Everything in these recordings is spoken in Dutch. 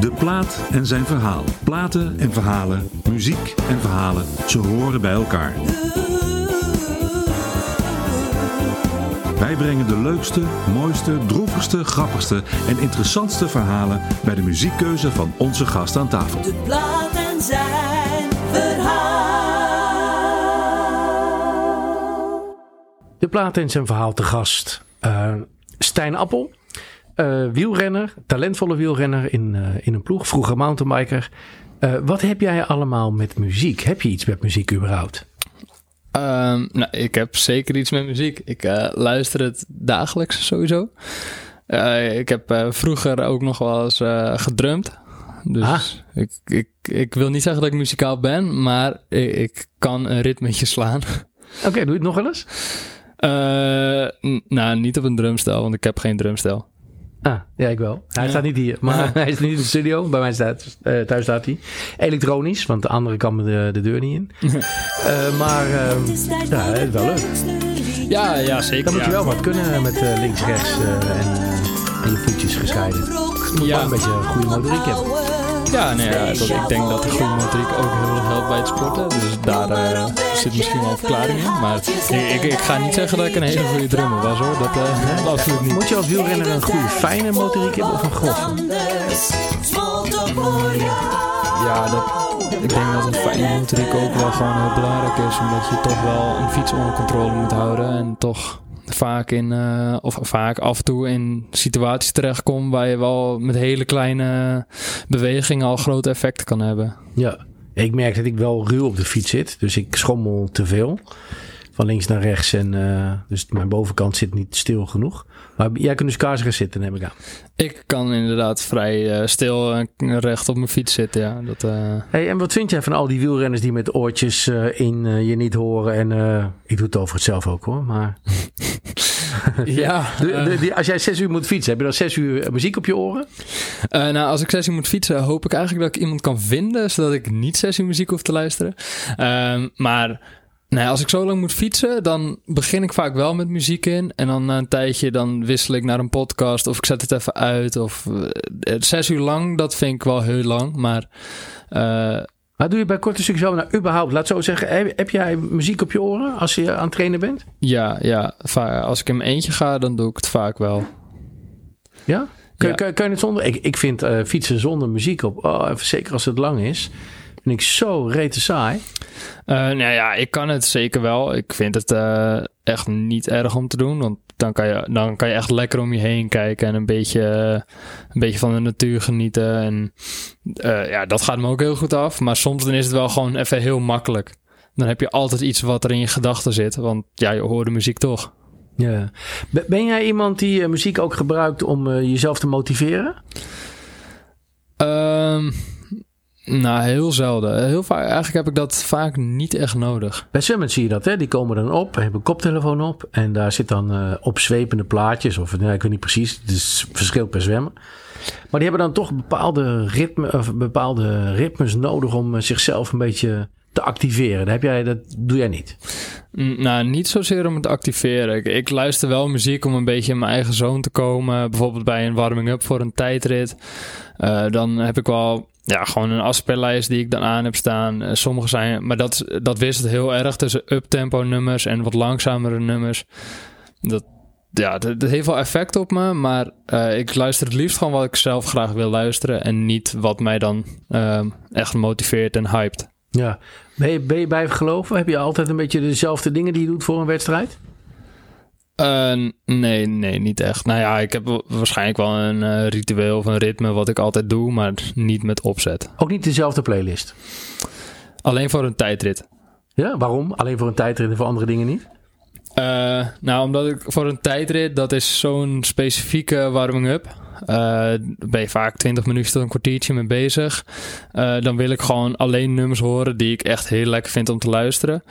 De plaat en zijn verhaal. Platen en verhalen, muziek en verhalen, ze horen bij elkaar. Wij brengen de leukste, mooiste, droevigste, grappigste en interessantste verhalen bij de muziekkeuze van onze gast aan tafel. De plaat en zijn verhaal. De plaat en zijn verhaal te gast. Uh, Stijn Appel, uh, wielrenner, talentvolle wielrenner in, uh, in een ploeg, vroeger mountainbiker. wat heb jij allemaal met muziek? Heb je iets met muziek überhaupt? Um, nou, ik heb zeker iets met muziek. Ik luister het dagelijks sowieso. ik heb vroeger ook nog wel eens gedrumd. Dus ah. ik, ik, ik wil niet zeggen dat ik muzikaal ben, maar ik, ik kan een ritmetje slaan. Oké, okay, doe je het nog wel eens? Nou, niet op een drumstel, want ik heb geen drumstel. Ah, ja, ik wel. Hij ja. staat niet hier, maar ja. hij is niet in de studio. Bij mij staat, uh, thuis staat hij. Elektronisch, want de andere kan me de, de deur niet in. uh, maar uh, ja, het is wel leuk. Ja, ja zeker. Dan moet je ja. wel wat kunnen met links, rechts en, en, je voetjes gescheiden. Je moet wel een beetje een goede motoriek hebben. Ja, nee, ja dat, ik denk dat de goede motoriek ook heel erg helpt bij het sporten. Dus daar uh, zit misschien wel een verklaring in. Maar ik, ik, ik, ga niet zeggen dat ik een hele goede drummer was hoor. Dat, uh, dat absoluut niet. Moet je als wielrenner een goede fijne motoriek hebben of een grove? Ja, dat, ik denk dat een fijne motoriek ook wel gewoon heel belangrijk is. Omdat je toch wel een fiets onder controle moet houden. En toch vaak in, uh, of vaak af en toe in situaties terechtkom waar je wel met hele kleine bewegingen al grote effecten kan hebben. Ja, ik merk dat ik wel ruw op de fiets zit, dus ik schommel te veel. Van links naar rechts en uh, dus mijn bovenkant zit niet stil genoeg. Maar jij kunt dus kaars gaan zitten, neem ik aan. Ik kan inderdaad vrij uh, stil en recht op mijn fiets zitten, ja. Dat, uh... hey, en wat vind jij van al die wielrenners die met oortjes uh, in je niet horen? En ik doe het overigens zelf ook hoor, maar... ja. de, de, die, als jij zes uur moet fietsen, heb je dan zes uur muziek op je oren? nou, als ik zes uur moet fietsen, hoop ik eigenlijk dat ik iemand kan vinden... zodat ik niet zes uur muziek hoef te luisteren. Ehm, maar... Nee, als ik zo lang moet fietsen, dan begin ik vaak wel met muziek in. En dan na een tijdje, dan wissel ik naar een podcast of ik zet het even uit. Of uh, zes uur lang, dat vind ik wel heel lang. Maar. Uh, maar doe je bij korte stukjes wel nou überhaupt, laat zo zeggen, heb, heb, jij muziek op je oren als je aan het trainen bent? Ja, ja. Als ik in mijn eentje ga, dan doe ik het vaak wel. Ja? Kun, ja. kun, kun je het zonder? Ik, ik vind uh, fietsen zonder muziek op, oh, zeker als het lang is vind ik zo rete saai. Uh, nou ja, ik kan het zeker wel. Ik vind het uh, echt niet erg om te doen. Want dan kan, je, dan kan je echt lekker om je heen kijken en een beetje, een beetje van de natuur genieten. En uh, ja, dat gaat me ook heel goed af. Maar soms dan is het wel gewoon even heel makkelijk. Dan heb je altijd iets wat er in je gedachten zit. Want ja, je hoort de muziek toch. Ja. Ben jij iemand die muziek ook gebruikt om jezelf te motiveren? Um, nou, heel zelden. Heel vaak, eigenlijk heb ik dat vaak niet echt nodig. Bij zwemmen zie je dat, hè? Die komen dan op, hebben een koptelefoon op. En daar zit dan uh, opzwepende plaatjes. Of nou, ik weet niet precies. Het is verschil per zwemmen. Maar die hebben dan toch bepaalde, ritme, of bepaalde ritmes nodig om zichzelf een beetje te activeren. Dat, heb jij, dat doe jij niet? Nou, niet zozeer om het te activeren. Ik, ik, luister wel muziek om een beetje in mijn eigen zone te komen. Bijvoorbeeld bij een warming-up voor een tijdrit. Uh, dan heb ik wel ja, gewoon een afspeellijst die ik dan aan heb staan. Uh, sommige zijn, maar dat, dat wisselt heel erg tussen uptempo nummers en wat langzamere nummers. Dat, ja, dat, heeft wel effect op me, maar uh, ik luister het liefst gewoon wat ik zelf graag wil luisteren en niet wat mij dan uh, echt motiveert en hypt. Ja, ben je, bij geloven? Heb je altijd een beetje dezelfde dingen die je doet voor een wedstrijd? Uh, nee, nee, niet echt. Nou ja, ik heb waarschijnlijk wel een uh, ritueel of een ritme wat ik altijd doe, maar niet met opzet. Ook niet dezelfde playlist? Alleen voor een tijdrit. Ja, waarom? Alleen voor een tijdrit en voor andere dingen niet? Uh, nou, omdat ik voor een tijdrit, dat is zo'n specifieke warming-up. Uh, ben je vaak 20 minuten tot een kwartiertje mee bezig. Uh, dan wil ik gewoon alleen nummers horen die ik echt heel lekker vind om te luisteren.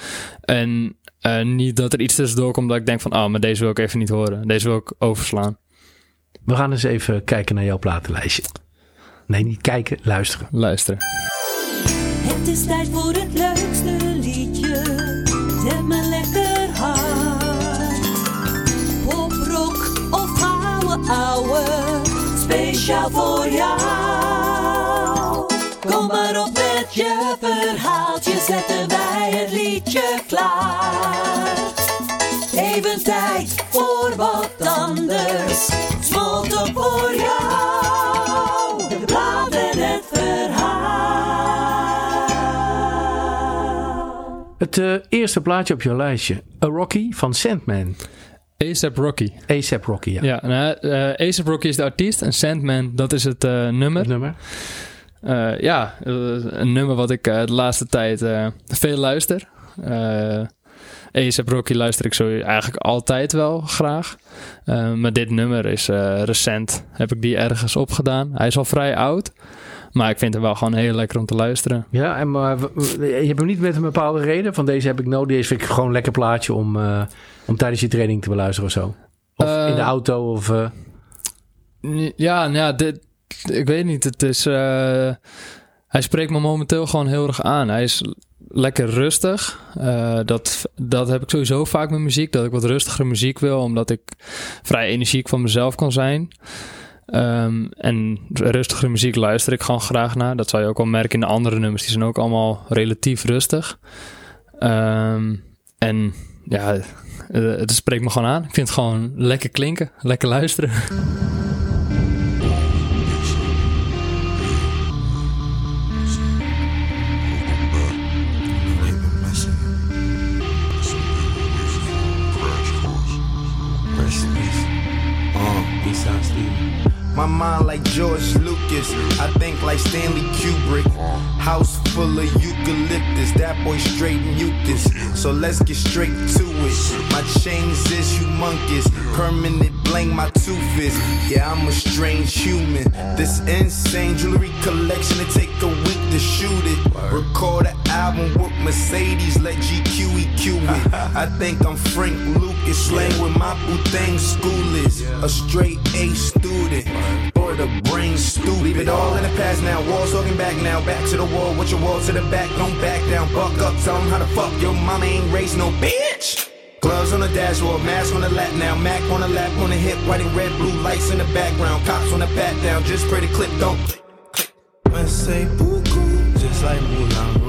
En uh, niet dat er iets tussendoor komt dat ik denk van... ah, oh, maar deze wil ik even niet horen. Deze wil ik overslaan. We gaan eens even kijken naar jouw platenlijstje. Nee, niet kijken, luisteren. Luisteren. Het is tijd voor het leukste liedje. Zet me lekker hard. Poprock of ouwe ouwe. Speciaal voor jou. Kom maar op met je verhaaltje. Liedje klaar. Even tijd voor wat anders. Smolten voor jou. De plaat en het verhaal. Het uh, eerste plaatje op jouw lijstje. A Rocky van Sandman. ASAP Rocky. ASAP Rocky, ja. Ja, nou, uh, ASAP Rocky is de artiest en Sandman, dat is het uh, nummer. Het nummer. Uh, ja, een nummer wat ik de laatste tijd veel luister. ASAP Rocky luister ik zo eigenlijk altijd wel graag. maar dit nummer is recent. Heb ik die ergens opgedaan. Hij is al vrij oud. Maar ik vind hem wel gewoon heel lekker om te luisteren. Ja, en maar je hebt hem niet met een bepaalde reden? Van deze heb ik nodig. Deze vind ik gewoon een lekker plaatje om, uh, om tijdens je training te beluisteren of zo. Of uh, in de auto of... Uh... Ja, nou ja, dit, ik weet niet. Het is... hij spreekt me momenteel gewoon heel erg aan. Hij is lekker rustig. dat, dat heb ik sowieso vaak met muziek. Dat ik wat rustigere muziek wil. Omdat ik vrij energiek van mezelf kan zijn. Um, en rustigere muziek luister ik gewoon graag naar. Dat zou je ook wel merken in de andere nummers. Die zijn ook allemaal relatief rustig. Um, en ja, het spreekt me gewoon aan. Ik vind het gewoon lekker klinken, lekker luisteren. My mind like George Lucas. I think like Stanley Kubrick. House full of eucalyptus. That boy straight mucus. So let's get straight to it. My chains is humongous. Permanent bling my tooth is. Yeah, I'm a strange human. This insane jewelry collection. It take a week to shoot it. Record an album with Mercedes. Let GQ EQ it. I think I'm Frank Lucas. Slang with my boo thing school is. A straight A student or the brain stupid. Leave it all in the past now. Walls talking back now. Back to the wall with your wall to the back. Don't back down. Buck up. Tell them how to fuck. Your mama ain't raised no bitch. Gloves on the dashboard, mask on the lap now, Mac on the lap, on the hip, white and red, blue lights in the background, cops on the back down, just pray the clip don't. When say buku, just like Moulin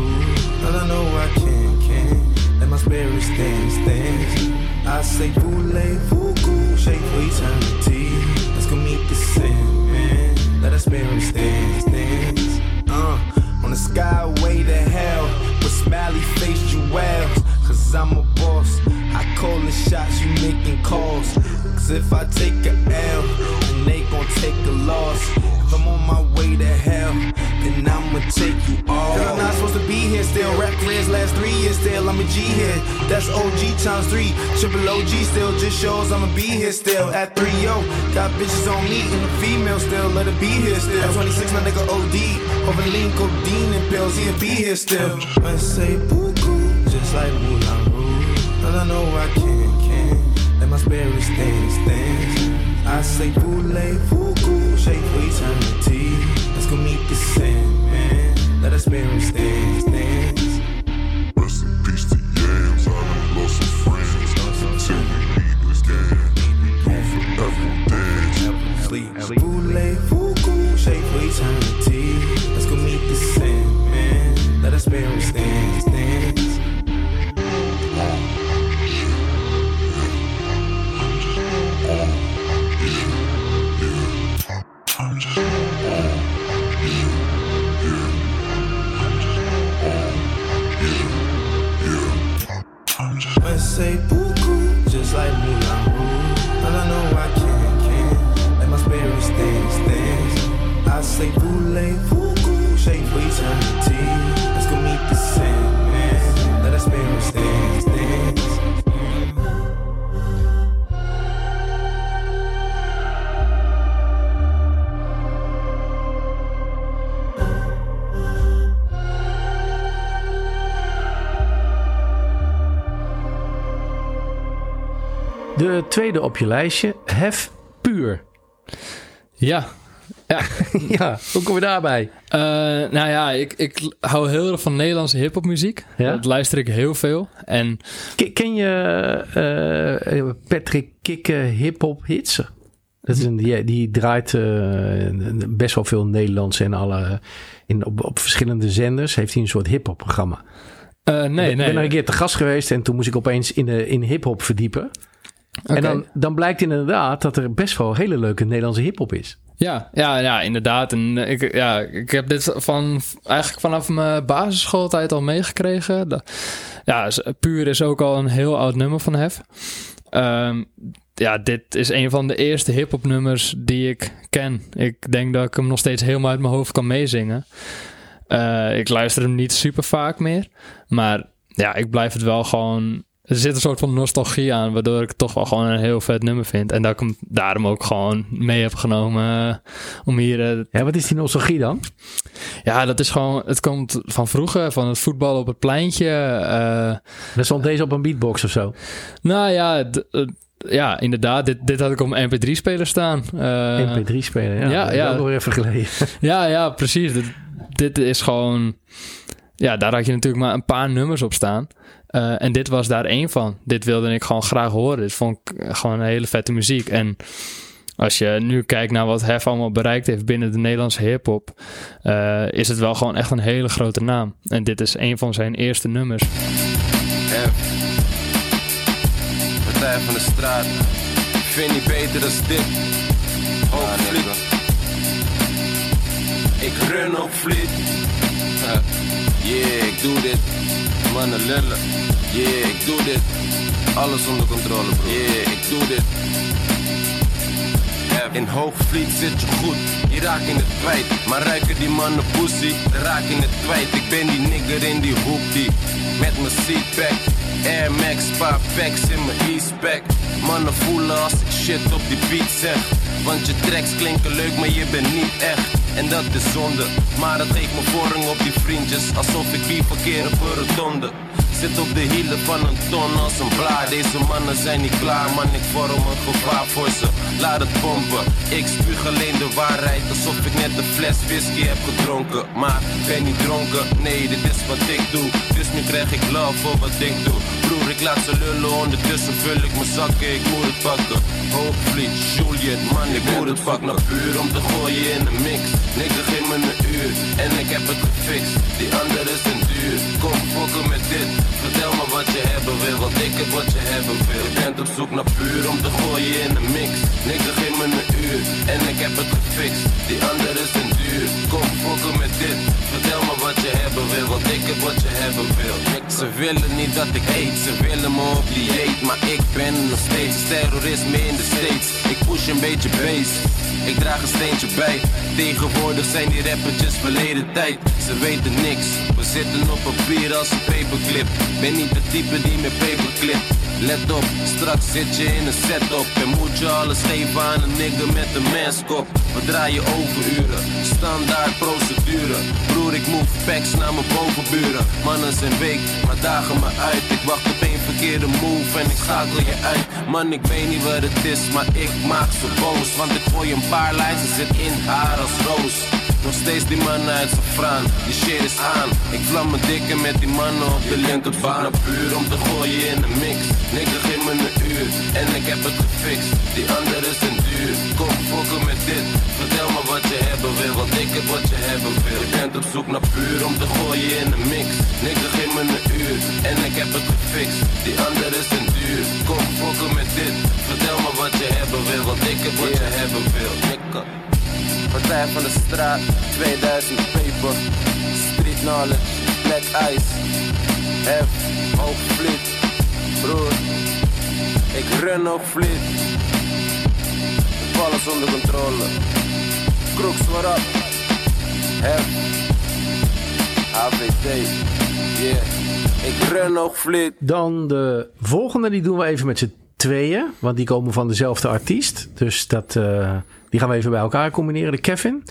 I know I can, can, let my spirit stand, stand. I say voulez-vous, shake for eternity, let's go meet the Sandman, let our spirit stand, stand. Uh, on the skyway to hell, with smiley face jewels, cause I'm a boss. I call the shots, you making calls. Cause if I take a L, then they gon' take a loss. I'm on my way to hell, then I'ma take you all. Cause I'm not supposed to be here still. Rap careers last three years still. I'm a G here. That's OG times three. Triple OG still just shows I'ma be here still. At 3 yo, got bitches on me and the female still. Let her be here still. At 26, my nigga OD. Over lean codeine and pills, he'll be here still. When say buku, just like Moulin Rouge. And I know I can, can Let my spirit stand, stand I say voulez-vous, shake for eternity Rest in peace to yams. I done lost some friends. Till we leave this game. for everything. Sleep. De tweede op je lijstje, Hef Puur. Ja. Ja. ja, hoe kom je daarbij? Eh, nou ja, ik, ik hou heel erg van Nederlandse hiphopmuziek. Ja? Dat luister ik heel veel. En Ken, ken je eh, Patrick Kikke hip-hop hits? Dat is een, die, die draait eh, best wel veel Nederlands en alle, in, op, op verschillende zenders. Heeft hij een soort hip-hop programma. eh, nee, ik nee. ben er een keer te gast geweest en toen moest ik opeens in, de, in hip-hop verdiepen. En dan, dan blijkt inderdaad dat er best wel hele leuke Nederlandse hip-hop is. Ja, ja, ja, inderdaad. En ik, ja, ik heb dit van, eigenlijk vanaf mijn basisschooltijd al meegekregen. Ja, Puur is ook al een heel oud nummer van Hef. Ehm, ja, dit is een van de eerste hip-hop nummers die ik ken. Ik denk dat ik hem nog steeds helemaal uit mijn hoofd kan meezingen. Eh, ik luister hem niet super vaak meer. Maar ja, ik blijf het wel gewoon. Er zit een soort van nostalgie aan, waardoor ik het toch wel gewoon een heel vet nummer vind. En dat ik hem daarom ook gewoon mee heb genomen eh, om hier eh, Ja, wat is die nostalgie dan? ja, dat is gewoon. Het komt van vroeger, van het voetbal op het pleintje. eh, Dan stond deze op een beatbox of zo. nou ja, ja, inderdaad. Dit, dit had ik op mijn MP3-speler staan. Eh, MP3 spelen. Ja, ja, ja. nog even geleden. Ja, ja, precies. Dit, dit is gewoon. Ja, daar had je natuurlijk maar een paar nummers op staan. Eh, en dit was daar één van. Dit wilde ik gewoon graag horen. Dit vond ik eh, gewoon een hele vette muziek. En als je nu kijkt naar wat Hef allemaal bereikt heeft binnen de Nederlandse hip-hop, eh, is het wel gewoon echt een hele grote naam. En dit is een van zijn eerste nummers. F. Partij van de straat. Ik vind niet beter dan dit. Ik run op vliet. Yeah, ik doe dit. Mannen lullen. Yeah, ik doe dit. Alles onder controle, bro. Yeah, ik doe dit. F. In Hoogvliet zit je goed, je raakt in het kwijt. Maar ruiken die mannen pussy, raak in het kwijt. Ik ben die nigger in die hoek die met mijn seatback. Air Max, paar packs in mijn e-spec. Mannen voelen als ik shit op die beat zeg. Want je tracks klinken leuk, maar je bent niet echt. En dat is zonde, maar dat geeft me voorrang op die vriendjes. Alsof ik wie verkeer op een rotonde. Zit op de hielen van een ton als een blaar. Deze mannen zijn niet klaar, man. Ik vorm een gevaar voor ze. Laat het pompen. Ik spuug alleen de waarheid. Alsof ik net een fles whisky heb gedronken. Maar ben niet dronken. Nee, dit is wat ik doe. Dus nu krijg ik love voor wat ik doe. Broer, ik laat ze lullen. Ondertussen vul ik mijn zakken. Ik moet het pakken. Hoogvliet, Juliet, man. Ik moet het pakken. Naar puur om te gooien in de mix. Nigga, geef me een uur. En ik heb het gefixt. Ik heb wat je hebben wil. Bent op zoek naar puur om te gooien in de mix. Nigga, geef me een uur en ik heb het gefixt. Die andere een duur. Kom fokken met dit. Vertel me wat je hebben wil, want ik heb wat je hebben wil. Ze willen niet dat ik eet, ze willen me op dieet. Maar ik ben nog steeds terrorisme in de States. Ik push een beetje bass. Ik draag een steentje bij. Tegenwoordig zijn die rappertjes verleden tijd. Ze weten niks. We zitten op papier als een paperclip. Ben niet de type die met paperclip. Let op, straks zit je in een setup En moet je alles geven aan een nigger met een maskop We draaien overuren, standaard procedure ik move packs naar mijn bovenburen. Mannen zijn week, maar dagen me uit. Ik wacht op één verkeerde move en ik schakel je uit. Man, ik weet niet wat het is, maar ik maak ze boos. Want ik gooi een paar lijns en zit in haar als roos. Nog steeds die mannen uit zijn fraan, die shit is aan. Ik vlam mijn dikke met die mannen op de linkerbaan. Puur om te gooien in de mix. Nigga, geef me een uur en ik heb het gefixt. Die andere een duur, kom fokken met dit. Vertel me wat je hebben wil, want ik heb wat je hebben wil Je bent op zoek naar puur om te gooien in de mix Nigga, geef me een uur en ik heb het gefixt Die andere is een duur, kom fokken met dit Vertel me wat je hebben wil, want ik heb wat je hebben wil Nigga Partij van de straat, 2000 paper. Street knowledge, black ice. F, hoogvliet. Broer, ik run. Ik heb alles onder controle. Crooks, what up? F, AVT. Yeah, ik run hoogvliet. Dan de volgende, die doen we even met z'n tweeën. Want die komen van dezelfde artiest. Dus dat, eh, die gaan we even bij elkaar combineren. De Kevin.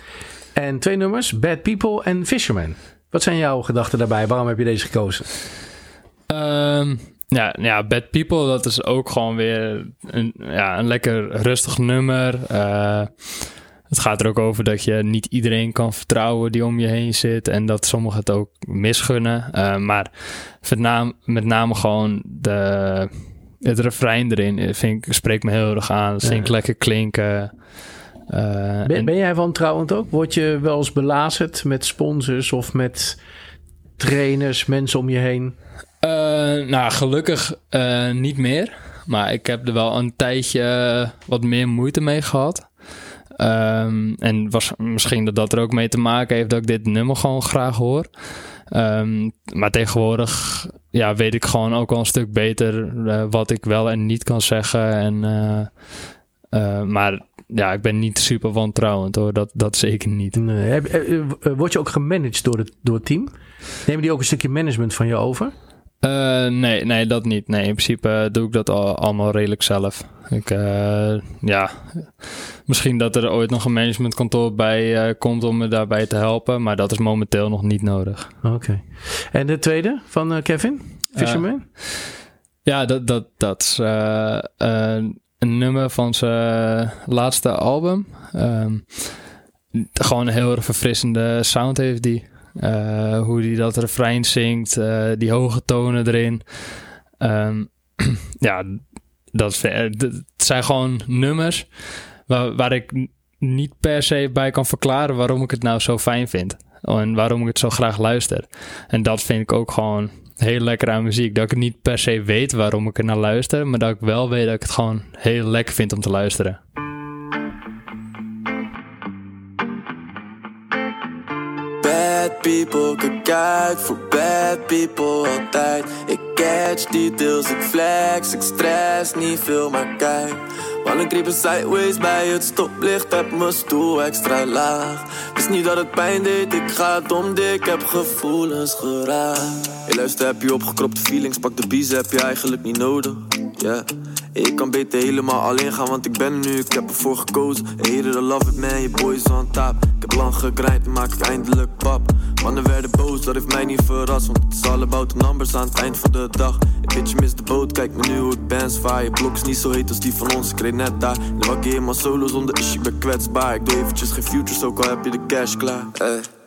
En twee nummers, Bad People en Fisherman. Wat zijn jouw gedachten daarbij? Waarom heb je deze gekozen? Ehm, Ja, ja, Bad People, dat is ook gewoon weer een, ja, een lekker rustig nummer. Eh, het gaat er ook over dat je niet iedereen kan vertrouwen die om je heen zit. En dat sommigen het ook misgunnen. Eh, maar met name, met name gewoon de, het refrein erin vind ik, spreekt me heel erg aan. Het vind ik Ja. lekker klinken. Eh, Ben, en- ben jij wantrouwend ook? Word je wel eens belazerd met sponsors of met trainers, mensen om je heen? Eh, nou, gelukkig niet meer. Maar ik heb er wel een tijdje wat meer moeite mee gehad. Ehm, en was misschien dat dat er ook mee te maken heeft dat ik dit nummer gewoon graag hoor. Ehm, maar tegenwoordig ja, weet ik gewoon ook wel een stuk beter eh, wat ik wel en niet kan zeggen. En, eh, eh, maar ja, ik ben niet super wantrouwend hoor. Dat, dat zeker niet. Nee. Word je ook gemanaged door het, door team? Nemen die ook een stukje management van je over? Eh, nee, nee, dat niet. Nee, in principe eh, doe ik dat al, allemaal redelijk zelf. Ik, eh, ja, misschien dat er ooit nog een managementkantoor bij komt om me daarbij te helpen, maar dat is momenteel nog niet nodig. Oké. En de tweede van Kevin? Fisherman? Ja, dat, dat, dat is een nummer van zijn laatste album. Ehm, gewoon een heel verfrissende sound heeft die. Eh, hoe hij dat refrein zingt, eh, die hoge tonen erin. Ehm, ja, dat, eh, het zijn gewoon nummers waar, waar ik niet per se bij kan verklaren waarom ik het nou zo fijn vind. En waarom ik het zo graag luister. En dat vind ik ook gewoon heel lekker aan muziek. Dat ik niet per se weet waarom ik er naar luister, maar dat ik wel weet dat ik het gewoon heel lekker vind om te luisteren. Bad people, kijk voor bad people altijd. Ik catch details, ik flex, ik stress niet veel, maar kijk. Man, ik creep sideways bij het stoplicht, heb mijn stoel extra laag. Wist niet dat het pijn deed, ik ga dom dik, ik heb gevoelens geraakt. Hey, luister, heb je opgekropte feelings, pak de biezen, heb je eigenlijk niet nodig. Ja. Ik kan beter helemaal alleen gaan, want ik ben er nu, ik heb ervoor gekozen. Hater, I love it man, je boy is on top. Ik heb lang gegrind, maak ik eindelijk pap. Mannen werden boos, dat heeft mij niet verrast, want het is all about the numbers aan het eind van de dag. Ik weet je mist de boot, kijk me nu hoe ik ben zwaar. Je blok is niet zo heet als die van ons, ik reed net daar. Nu wak je helemaal solo zonder is, ik ben kwetsbaar. Ik doe eventjes geen futures, ook al heb je de cash klaar. Ey.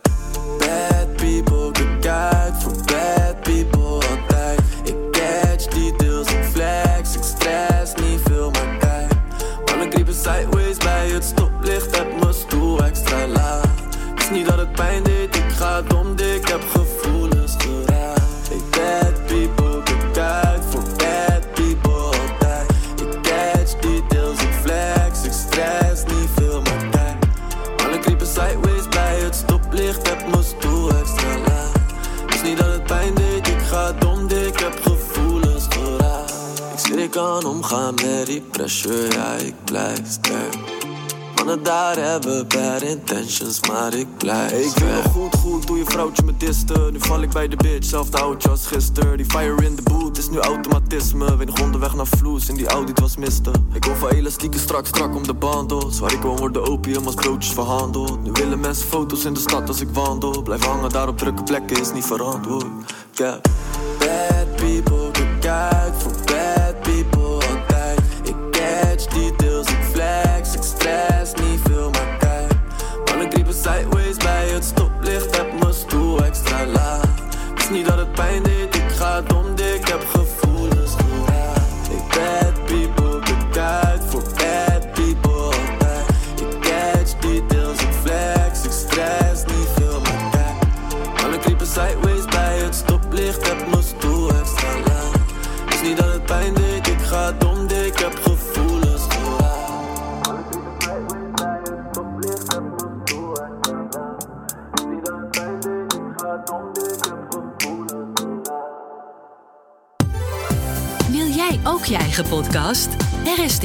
Ik kan omgaan met die pressure, ja ik blijf sterk. Mannen daar hebben bad intentions, maar ik blijf hey, Ik wil goed, goed, doe je vrouwtje me disten. Nu val ik bij de bitch, zelfde oudje als gisteren. Die fire in the boot is nu automatisme. Weet nog onderweg naar vloes, in die audit was misten. Ik hoor van elastieken strak, strak om de bandels Waar ik woon worden opium als broodjes verhandeld. Nu willen mensen foto's in de stad als ik wandel. Blijf hangen daar op drukke plekken is niet verantwoord. Heb bad people, kijk sideways bij het stoplicht, heb mijn stoel extra laag. Is niet dat het pijn deed,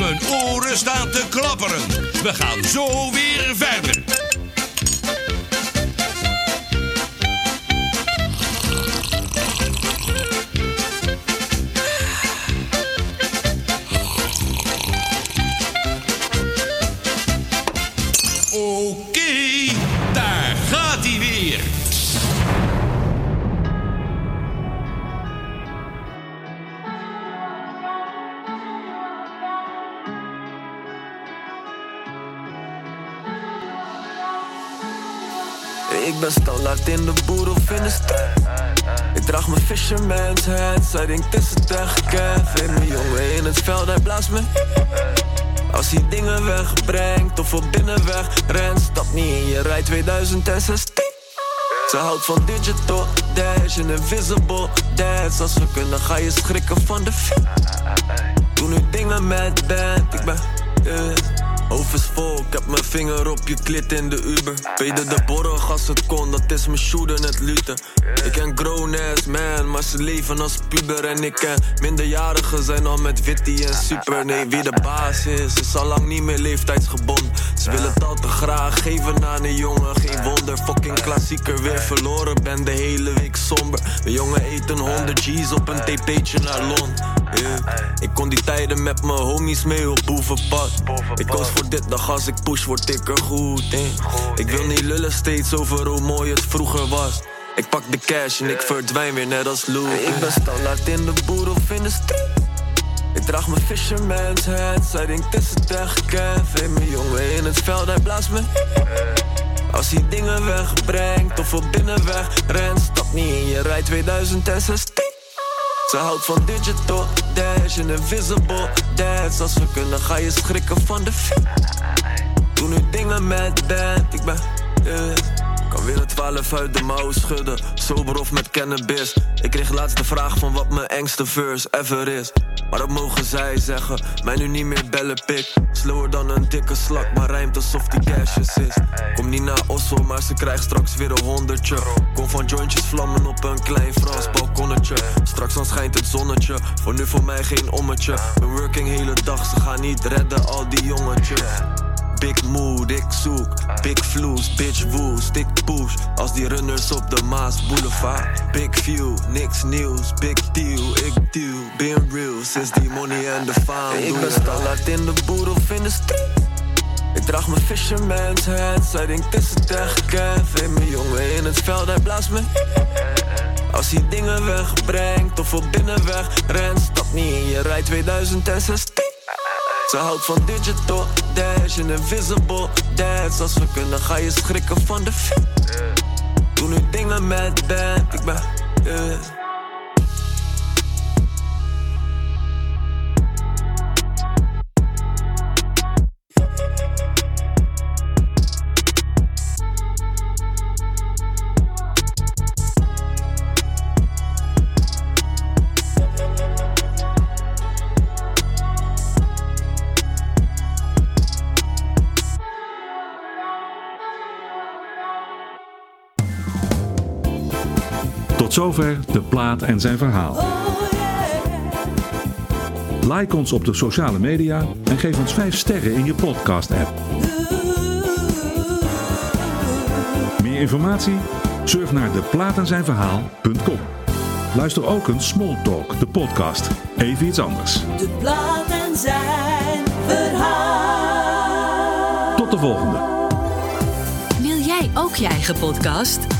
Mijn oren staan te klapperen. We gaan zo weer verder. Ik ben standaard in de boer of in de street. Ik draag mijn fisherman's hat, zij denkt is het echt. Hey, mijn jongen in het veld, hij blaast me. Als hij dingen wegbrengt of op binnenweg rent, stap niet in je rij 2016. Ze houdt van digital dash en invisible dance. Als we kunnen, ga je schrikken van de fit. Doe nu dingen met band, ik ben. eh, Is vol, ik heb mijn vinger op je klit in de Uber. Pede de borg als het kon, dat is mijn shooter net luten. Ik ken grown ass man, maar ze leven als puber. En ik ken minderjarigen zijn al met witty en super. Nee, wie de baas is, is al lang niet meer leeftijdsgebonden. Ze willen het al te graag geven aan een jongen, geen wonder. Fucking klassieker weer verloren, ben de hele week somber. Mijn jongen eet een 100 G's op een TP'tje naar. Yeah. Ik kon die tijden met mijn homies mee op boevenpad. Ik koos voor dit, dag als ik push word ik er goed. Ik wil niet lullen steeds over hoe mooi het vroeger was. Ik pak de cash en ik verdwijn weer net als Lou. Ik ben standaard in de boer of in de street. Ik draag mijn fisherman's hat, zij denkt is het echt Kev. Hey, mijn jongen in het veld, hij blaast me. Als hij dingen wegbrengt of op binnenweg rent, stap niet in je rij 2016. Ze houdt van digital dash en invisible dance. Als we kunnen, ga je schrikken van de fit. Doe nu dingen met band, ik ben. eh, kan weer een 12 uit de mouw schudden. Sober of met cannabis. Ik kreeg laatst de vraag van wat mijn engste verse ever is. Maar dat mogen zij zeggen. Mij nu niet meer bellen, pik. Slower dan een dikke slak, maar rijmt alsof die cashes is. Kom niet naar Oslo, maar ze krijgt straks weer een honderdje. Kom van jointjes vlammen op een klein Frans balkonnetje. Straks dan schijnt het zonnetje. Voor nu voor mij geen ommetje. Ben working hele dag, ze gaan niet redden, al die jongetjes. Big mood, ik zoek. Big vloes, bitch woest, ik push. Als die runners op de Maas Boulevard. Big view, niks nieuws. Big deal, ik deal. Been real, sinds die money en de fame. Ik ben standaard in de boer of in de street. Ik draag mijn fisherman's hat, zij denkt is het echt Kev. Mijn jongen in het veld, hij blaast me. Als hij dingen wegbrengt of op binnenweg rent, stap niet in je rij 2016. Ze houdt van digital dash en invisible dance. Als we kunnen, ga je schrikken van de fit. Doe nu dingen met band, ik ben. eh. Tot zover de plaat en zijn verhaal. Like ons op de sociale media en geef ons 5 sterren in je podcast-app. Meer informatie? Surf naar deplaatenzijnverhaal.com. Luister ook een Small Talk, de podcast. Even iets anders. De plaat en zijn verhaal. Tot de volgende. Wil jij ook je eigen podcast?